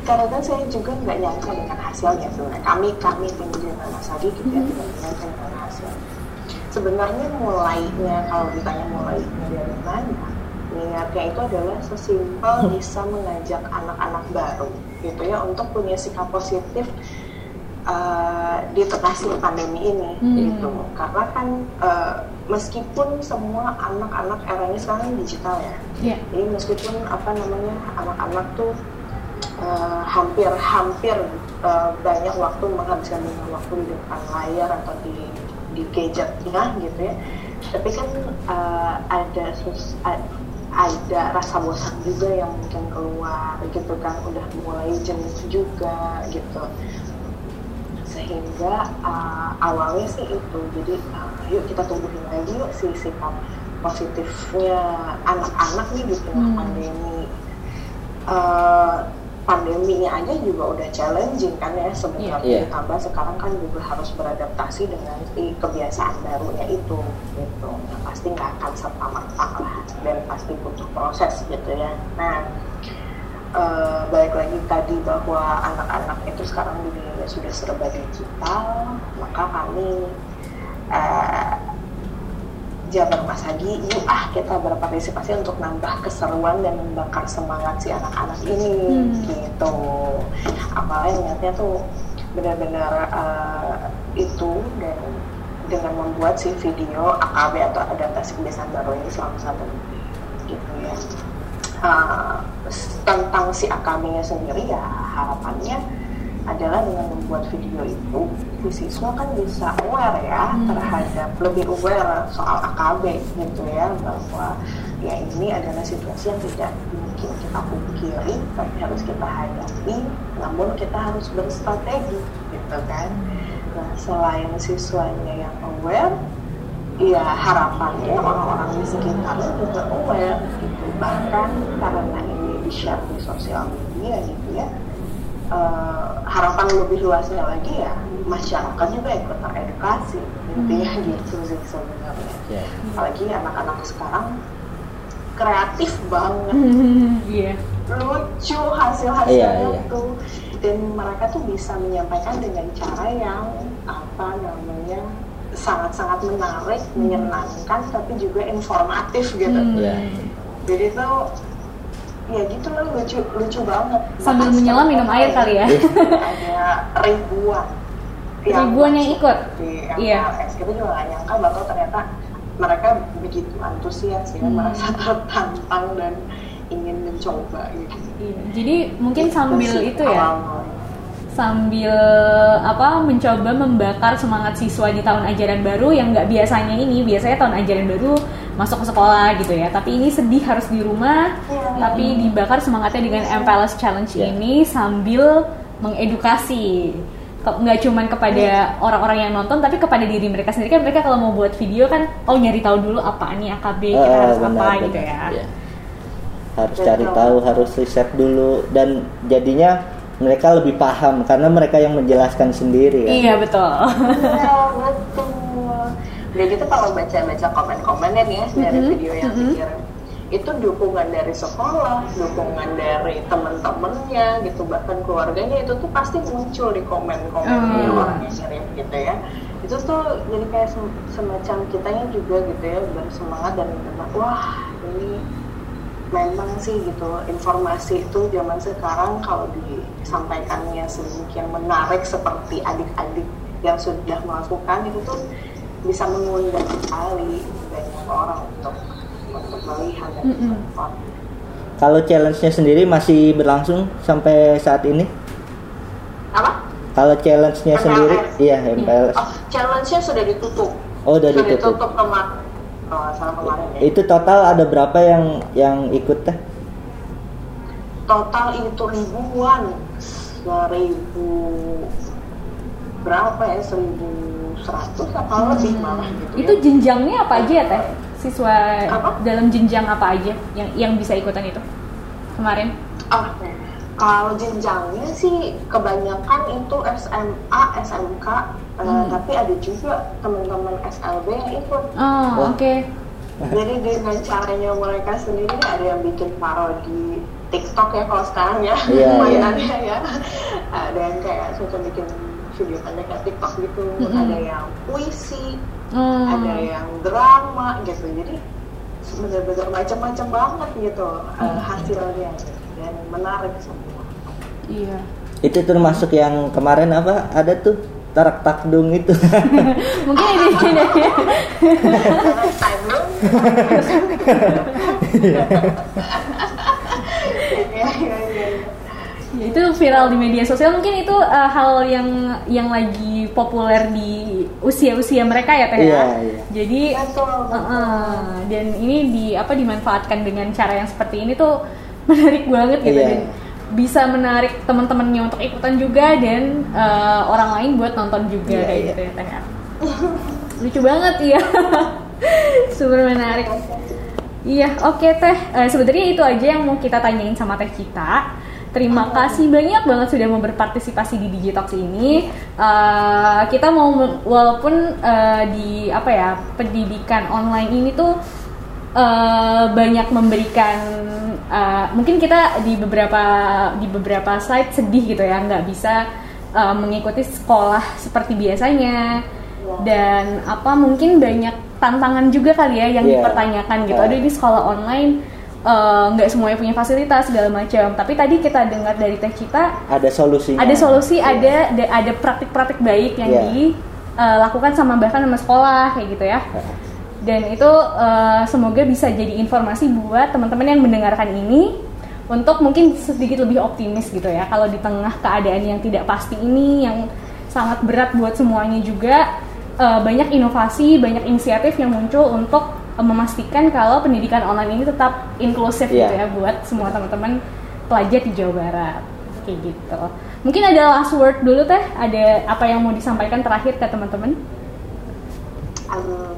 karena saya juga nggak nyangka dengan hasilnya sebenarnya. Kami kami tim di mana Sadi gitu ya tidak menyangka dengan hasilnya. Sebenarnya mulainya kalau ditanya mulainya dari mana niatnya itu adalah sesimpel bisa mengajak anak-anak baru gitu ya untuk punya sikap positif uh, di tengah pandemi ini Hmm. gitu. Karena kan uh, meskipun semua anak-anak eranya sekarang digital ya. Iya. jadi meskipun apa namanya anak-anak tuh uh, hampir hampir uh, banyak waktu menghabiskan banyak waktu di depan layar atau di di gadgetnya gitu ya. Tapi kan uh, ada sus, ada rasa bosan juga yang mungkin keluar gitu kan. Udah mulai jenuh juga gitu sehingga uh, awalnya sih itu. Jadi uh, yuk kita tumbuhin lagi yuk si sikap positifnya anak-anak nih di tengah Hmm. pandemi. Uh, pandeminya aja juga udah challenging kan ya sebenarnya. Iya. ditambah sekarang kan juga harus beradaptasi dengan si kebiasaan barunya itu gitu. Yang pasti nggak akan serta merta lah dan pasti butuh proses gitu ya. Nah eh, balik lagi tadi bahwa anak-anak itu sekarang dunianya sudah serba digital maka kami eh, Jabar Mas Hadi, yuk ah kita berpartisipasi untuk nambah keseruan dan membakar semangat si anak-anak ini Hmm. gitu. Apalagi niatnya tuh benar-benar eh, itu dan dengan membuat si video AKB atau adaptasi kebiasaan baru ini selama satu gitu ya. Eh, tentang si AKB-nya sendiri ya harapannya adalah dengan membuat video itu si siswa kan bisa aware ya Hmm. terhadap lebih aware soal AKB gitu ya bahwa ya ini adalah situasi yang tidak mungkin kita pungkiri tapi harus kita hadapi namun kita harus berstrategi gitu kan nah selain siswanya yang aware ya harapannya orang-orang di sekitarnya juga aware gitu bahkan karena ini di share di sosial media gitu ya eh, harapan lebih luasnya lagi ya masyarakat juga ikut teredukasi intinya gitu sih sebenarnya Ya. apalagi anak-anak sekarang kreatif banget Iya. lucu hasil-hasilnya Iya, iya. tuh dan mereka tuh bisa menyampaikan dengan cara yang apa namanya sangat-sangat menarik, menyenangkan tapi juga informatif gitu. Hmm. Iya. Jadi tuh ya gitu loh lucu lucu banget. Sambil menyelam minum air kali ya. Ada ribuan. Ribuan yang ikut? Di Iya. Kita juga gak nyangka bahwa ternyata mereka begitu antusias ya, Hmm. merasa tertantang dan ingin mencoba gitu. Iya. Jadi mungkin sambil itu ya, sambil apa mencoba membakar semangat siswa di tahun ajaran baru yang nggak biasanya ini biasanya tahun ajaran baru masuk ke sekolah gitu ya tapi ini sedih harus di rumah Iya. Tapi dibakar semangatnya dengan MPLS Challenge Iya. ini sambil mengedukasi nggak cuman kepada orang-orang yang nonton tapi kepada diri mereka sendiri kan mereka kalau mau buat video kan oh nyari tahu dulu apa nih AKB kita Ah, harus benar, apa benar. gitu ya Iya. harus cari tahu harus riset dulu dan jadinya mereka lebih paham karena mereka yang menjelaskan sendiri kan? Iya betul. Iya, betul. Udah gitu kalau baca-baca komen-komennya nih ya dari Mhm, video yang mhm. dikirim itu dukungan dari sekolah, dukungan dari temen-temennya gitu, bahkan keluarganya itu tuh pasti muncul di komen-komennya Hmm. orang yang kirim gitu ya. Itu tuh jadi kayak sem- semacam kitanya juga gitu ya bersemangat dan wah ini memang sih gitu informasi itu zaman sekarang kalau disampaikannya sedemikian menarik seperti adik-adik yang sudah melakukan itu tuh bisa mengundang sekali banyak orang untuk untuk melihat dan Mm-mm. menonton. Kalau challenge-nya sendiri masih berlangsung sampai saat ini? Apa? Kalau challenge-nya MPLS. sendiri, iya MPLS. Oh, challenge-nya sudah ditutup. Oh, udah sudah ditutup. ditutup kemarin. Oh, salah kemarin ya. Itu total ada berapa yang yang ikut teh? total itu ribuan seribu berapa ya seribu seratus apa lebih malah gitu Itu ya. jenjangnya apa aja ya teh? Siswa Apa? dalam jenjang apa aja yang yang bisa ikutan itu kemarin? Oh, kalau jenjangnya sih kebanyakan itu SMA SMK eh, Hmm. tapi ada juga teman-teman SLB yang ikut Oh Wah. oke. jadi dengan caranya mereka sendiri ada yang bikin parodi TikTok ya kalau sekarang ya Iya, mainannya ya ada yang kayak suka bikin video pendek kayak TikTok gitu Mm-mm. ada yang puisi Hmm. ada yang drama gitu jadi bener-bener macam-macam banget gitu eh, hasilnya dan menarik semua Iya. Itu termasuk yang kemarin apa? Ada tuh tarak takdung itu. Mungkin ini ini ya. Next time dong. Iya, iya, iya. Ya, itu viral di media sosial mungkin itu uh, hal yang yang lagi populer di usia-usia mereka ya teh ya. Iya, iya. Jadi Betul, uh, uh, dan ini di apa dimanfaatkan dengan cara yang seperti ini tuh menarik banget gitu Iya. dan bisa menarik teman-temannya untuk ikutan juga dan uh, orang lain buat nonton juga Iya, kayak iya. gitu ya teh ya. Lucu banget ya. Super menarik. Iya, oke teh. Eh, sebenarnya itu aja yang mau kita tanyain sama teh kita. Terima kasih banyak banget sudah mau berpartisipasi di Digitox ini. Eh, kita mau walaupun eh, di apa ya pendidikan online ini tuh eh, banyak memberikan eh, mungkin kita di beberapa di beberapa slide sedih gitu ya nggak bisa eh, mengikuti sekolah seperti biasanya dan apa mungkin banyak tantangan juga kali ya yang Iya. dipertanyakan gitu. Ah. Aduh ini sekolah online eh, nggak semuanya punya fasilitas segala macam. Tapi tadi kita dengar dari Teh Cita ada solusinya. ada solusi, Iya. ada da- ada praktik-praktik baik yang Iya. dilakukan sama bahkan sama sekolah kayak gitu ya. Dan itu eh, semoga bisa jadi informasi buat teman-teman yang mendengarkan ini untuk mungkin sedikit lebih optimis gitu ya. Kalau di tengah keadaan yang tidak pasti ini yang sangat berat buat semuanya juga eh, banyak inovasi, banyak inisiatif yang muncul untuk memastikan kalau pendidikan online ini tetap inklusif Iya. gitu ya buat semua teman-teman pelajar di Jawa Barat kayak gitu. Mungkin ada last word dulu teh, ada apa yang mau disampaikan terakhir ke teman-teman? um,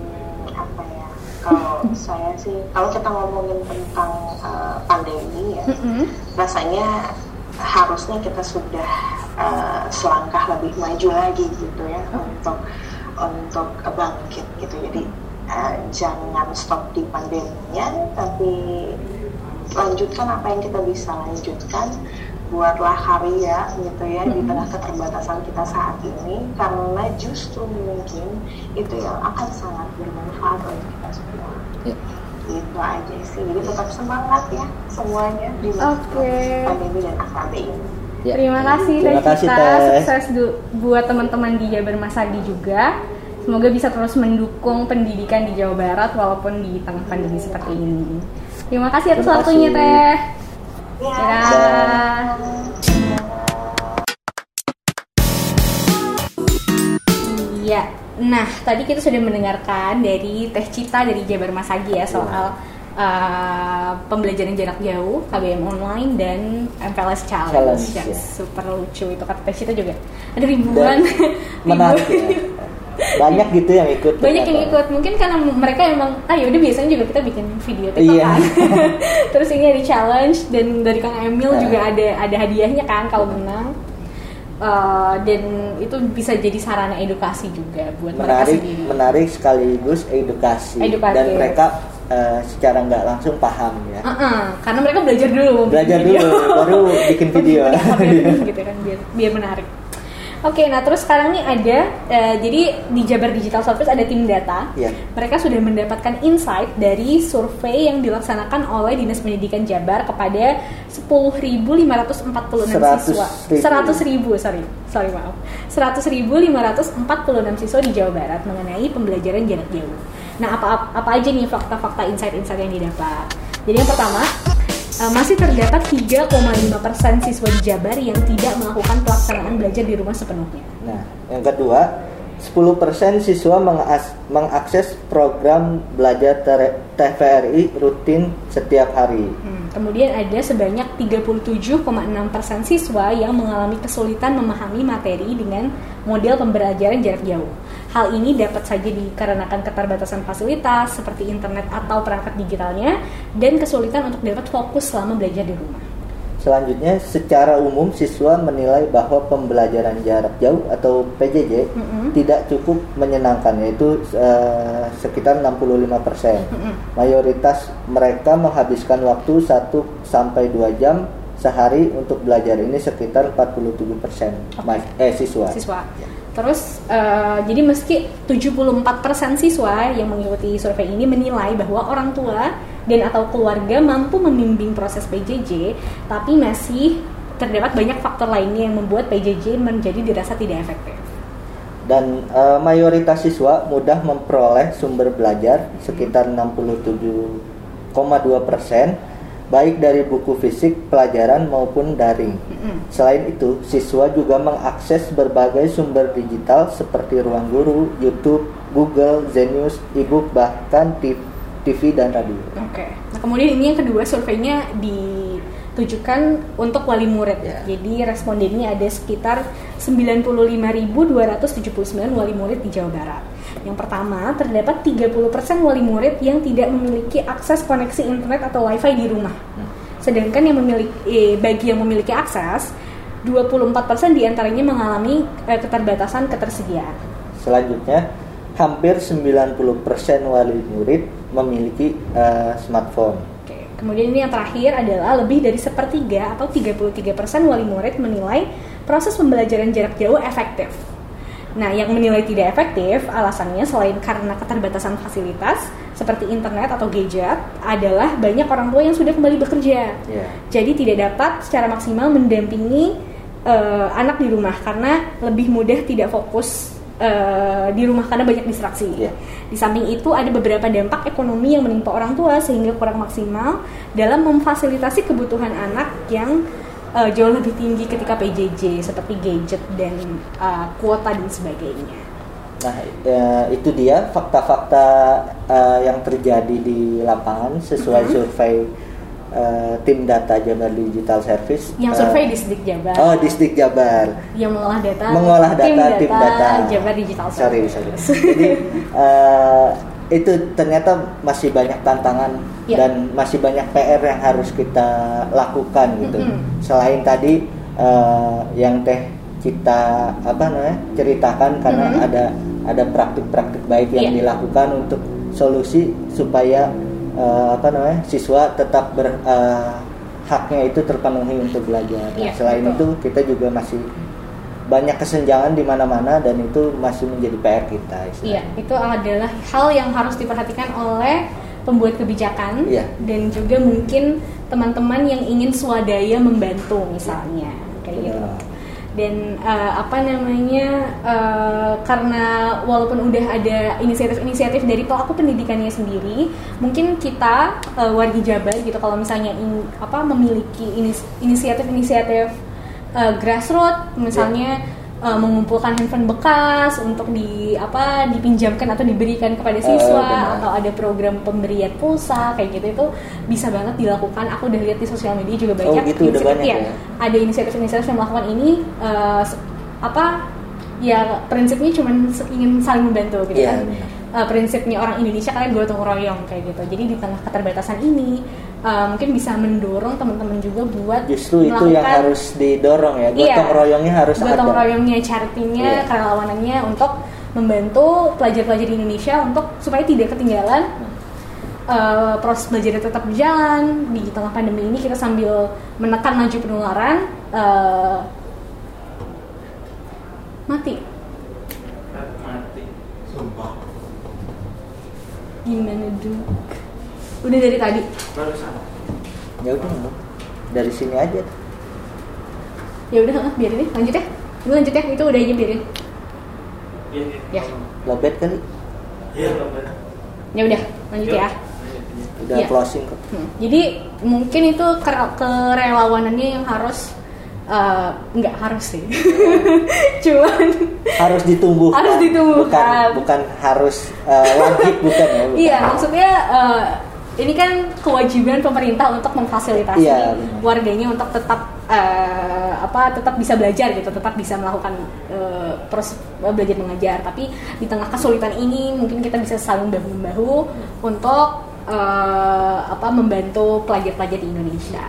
apa ya kalau saya sih kalau kita ngomongin tentang uh, pandemi ya Mm-mm. rasanya harusnya kita sudah uh, selangkah lebih maju lagi gitu ya untuk untuk bangkit gitu jadi uh, jangan stop di pandeminya tapi lanjutkan apa yang kita bisa lanjutkan buatlah karya gitu ya di tengah keterbatasan kita saat ini karena justru mungkin itu yang akan sangat bermanfaat untuk kita semua Iya. itu aja sih jadi tetap semangat ya semuanya di masa Oke. pandemi dan AKB ini Ya. Terima kasih Teh Terima kasih, Cita. Teh. Sukses du- buat teman-teman di Jabar Masadi juga. Semoga bisa terus mendukung pendidikan di Jawa Barat walaupun di tengah pandemi seperti ini. Terima kasih atas waktunya. Teh. ya Dadah. Iya. Nah, tadi kita sudah mendengarkan dari Teh Cita dari Jabar Masagi ya soal uh, pembelajaran jarak jauh, KBM online dan MPLS Challenge. Challenge, yang ya. super lucu itu kata Teh Cita juga. Ada ribuan Dan menarik ribuan- ya. Banyak gitu yang ikut banyak yang ikut. Mungkin karena mereka emang ah yaudah biasanya juga kita bikin video TikTok Iya. kan. Terus ini ada challenge dan dari Kang Emil Nah. juga ada ada hadiahnya kan kalau menang. Eh, dan itu bisa jadi sarana edukasi juga buat mereka menarik sendiri. menarik sekaligus edukasi. Edukatif. dan mereka eh, secara nggak langsung paham ya. Uh-uh, karena mereka belajar dulu. Belajar dulu baru bikin video gitu kan biar biar menarik Oke, nah terus sekarang nih ada, eh, jadi di Jabar Digital Service ada tim data. Iya. Mereka sudah mendapatkan insight dari survei yang dilaksanakan oleh Dinas Pendidikan Jabar kepada 10.546 siswa. 100.000. 100 ribu, sorry, sorry maaf. 100.546 siswa di Jawa Barat mengenai pembelajaran jarak jauh. Nah, apa apa aja nih fakta-fakta insight-insight yang didapat? Jadi yang pertama, eh, masih terdapat 3,5% siswa di Jabar yang tidak melakukan pelaksanaan belajar di rumah sepenuhnya. Nah, yang kedua, 10% siswa mengakses program belajar TVRI rutin setiap hari. Hmm, Kemudian ada sebanyak 37,6% siswa yang mengalami kesulitan memahami materi dengan model pembelajaran jarak jauh. Hal ini dapat saja dikarenakan keterbatasan fasilitas seperti internet atau perangkat digitalnya dan kesulitan untuk dapat fokus selama belajar di rumah. Selanjutnya, secara umum siswa menilai bahwa pembelajaran jarak jauh atau PJJ Mm-mm. tidak cukup menyenangkan yaitu eh, sekitar 65%. Mm-mm. Mayoritas mereka menghabiskan waktu 1 sampai 2 jam sehari untuk belajar ini sekitar 47% ma- eh siswa. siswa. Terus eh, jadi meski 74% siswa yang mengikuti survei ini menilai bahwa orang tua dan atau keluarga mampu membimbing proses PJJ, tapi masih terdapat banyak faktor lainnya yang membuat PJJ menjadi dirasa tidak efektif. Dan eh, mayoritas siswa mudah memperoleh sumber belajar sekitar 67,2% baik dari buku fisik, pelajaran maupun daring. Selain itu, siswa juga mengakses berbagai sumber digital seperti Ruang Guru, YouTube, Google, Zenius, e-book, bahkan TV dan radio. Oke. Nah, kemudian ini yang kedua surveinya ditujukan untuk wali murid. Ya. Jadi respondennya ada sekitar 95.279 wali murid di Jawa Barat. Yang pertama, terdapat 30% wali murid yang tidak memiliki akses koneksi internet atau wifi di rumah. Sedangkan yang memiliki eh, bagi yang memiliki akses 24% di antaranya mengalami eh, keterbatasan ketersediaan. Selanjutnya, hampir 90% wali murid memiliki eh, smartphone. Oke, kemudian ini yang terakhir adalah lebih dari sepertiga atau 33% wali murid menilai proses pembelajaran jarak jauh efektif. Nah, yang menilai tidak efektif alasannya selain karena keterbatasan fasilitas seperti internet atau gadget adalah banyak orang tua yang sudah kembali bekerja. Ya. Jadi tidak dapat secara maksimal mendampingi eh, anak di rumah karena lebih mudah tidak fokus eh, di rumah karena banyak distraksi. Iya. Di samping itu ada beberapa dampak ekonomi yang menimpa orang tua sehingga kurang maksimal dalam memfasilitasi kebutuhan anak yang eh, jauh lebih tinggi ketika PJJ seperti gadget dan eh, kuota dan sebagainya. Nah, eh, itu dia fakta-fakta eh, yang terjadi di lapangan sesuai Mhm. survei eh, tim data Jabar Digital Service. Yang survei di Sdik Jabar, Oh, Distrik Jabar. yang mengolah data, Mengolah data tim data. Jabar Digital Sorry, Service. sorry. Jadi eh, itu ternyata masih banyak tantangan Ya. dan masih banyak PR yang harus kita lakukan gitu. Mhm. Selain tadi eh, yang teh kita apa namanya ceritakan karena Mhm. ada ada praktik-praktik baik yang Ya. dilakukan untuk solusi supaya eh, apa namanya siswa tetap ber eh, haknya itu terpenuhi untuk belajar. Nah, Iya, selain betul. itu kita juga masih banyak kesenjangan di mana-mana dan itu masih menjadi PR kita. Iya, itu adalah hal yang harus diperhatikan oleh pembuat kebijakan Iya. dan juga mungkin teman-teman yang ingin swadaya membantu misalnya kayak gitu. Dan eh, apa namanya eh, karena walaupun udah ada inisiatif-inisiatif dari pelaku pendidikannya sendiri, mungkin kita eh, warga Jabar gitu kalau misalnya ing- apa memiliki inis- inisiatif-inisiatif eh, grassroots misalnya eh, mengumpulkan handphone bekas untuk di apa dipinjamkan atau diberikan kepada siswa benar. atau ada program pemberian pulsa kayak gitu itu bisa banget dilakukan. Aku udah lihat di sosial media juga Oh, banyak gitu, udah inisiatif- banyak iya, ya? ada inisiatif-inisiatif yang melakukan ini se- apa ya prinsipnya cuma ingin saling membantu gitu Iya, kan. Uh, prinsipnya orang Indonesia kalian gotong royong kayak gitu. Jadi di tengah keterbatasan ini uh, mungkin bisa mendorong teman-teman juga buat Justru itu yang harus didorong ya. Iya. Gotong royongnya harus gotong ada. royongnya charity-nya Iya. kerelawanannya untuk membantu pelajar-pelajar di Indonesia untuk supaya tidak ketinggalan uh, proses belajar tetap berjalan di tengah pandemi ini kita sambil menekan laju penularan uh, mati mati sumpah gimana dong udah dari tadi barusan Ya udah, Bu. dari sini aja. ya udah ah, biarin deh lanjut ya Lu lanjut ya itu udah aja biarin iya ya Lobet kali. iya benar ya udah lanjut ya Udah Iya. closing kok. Hmm, Jadi mungkin itu kere- kerelawanannya yang harus eh, nggak harus sih, cuman Harus ditumbuhkan. Harus ditumbuhkan. Bukan, bukan harus eh, wajib bukan ya. Bukan. iya maksudnya eh, ini kan kewajiban pemerintah untuk memfasilitasi benar. warganya untuk tetap eh, apa tetap bisa belajar gitu, tetap bisa melakukan eh, proses belajar mengajar. Tapi di tengah kesulitan ini mungkin kita bisa saling bahu membahu untuk eh, apa membantu pelajar-pelajar di Indonesia.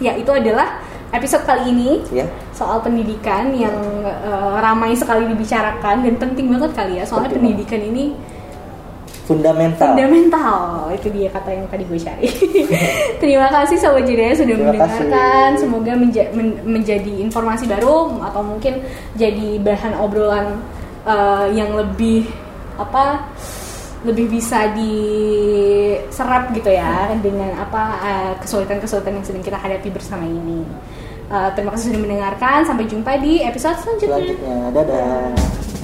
Ya itu adalah episode kali ini Ya. soal pendidikan yang eh, ramai sekali dibicarakan dan penting banget kali ya soalnya Penting pendidikan ini Fundamental. fundamental itu dia kata yang tadi gue cari terima kasih sobat jeda sudah Terima mendengarkan kasih. semoga menja- men- menjadi informasi baru atau mungkin jadi bahan obrolan eh, yang lebih apa lebih bisa diserap gitu ya dengan apa eh, kesulitan-kesulitan yang sedang kita hadapi bersama ini. Eh, terima kasih sudah mendengarkan. Sampai jumpa di episode selanjutnya. Selanjutnya, dadah.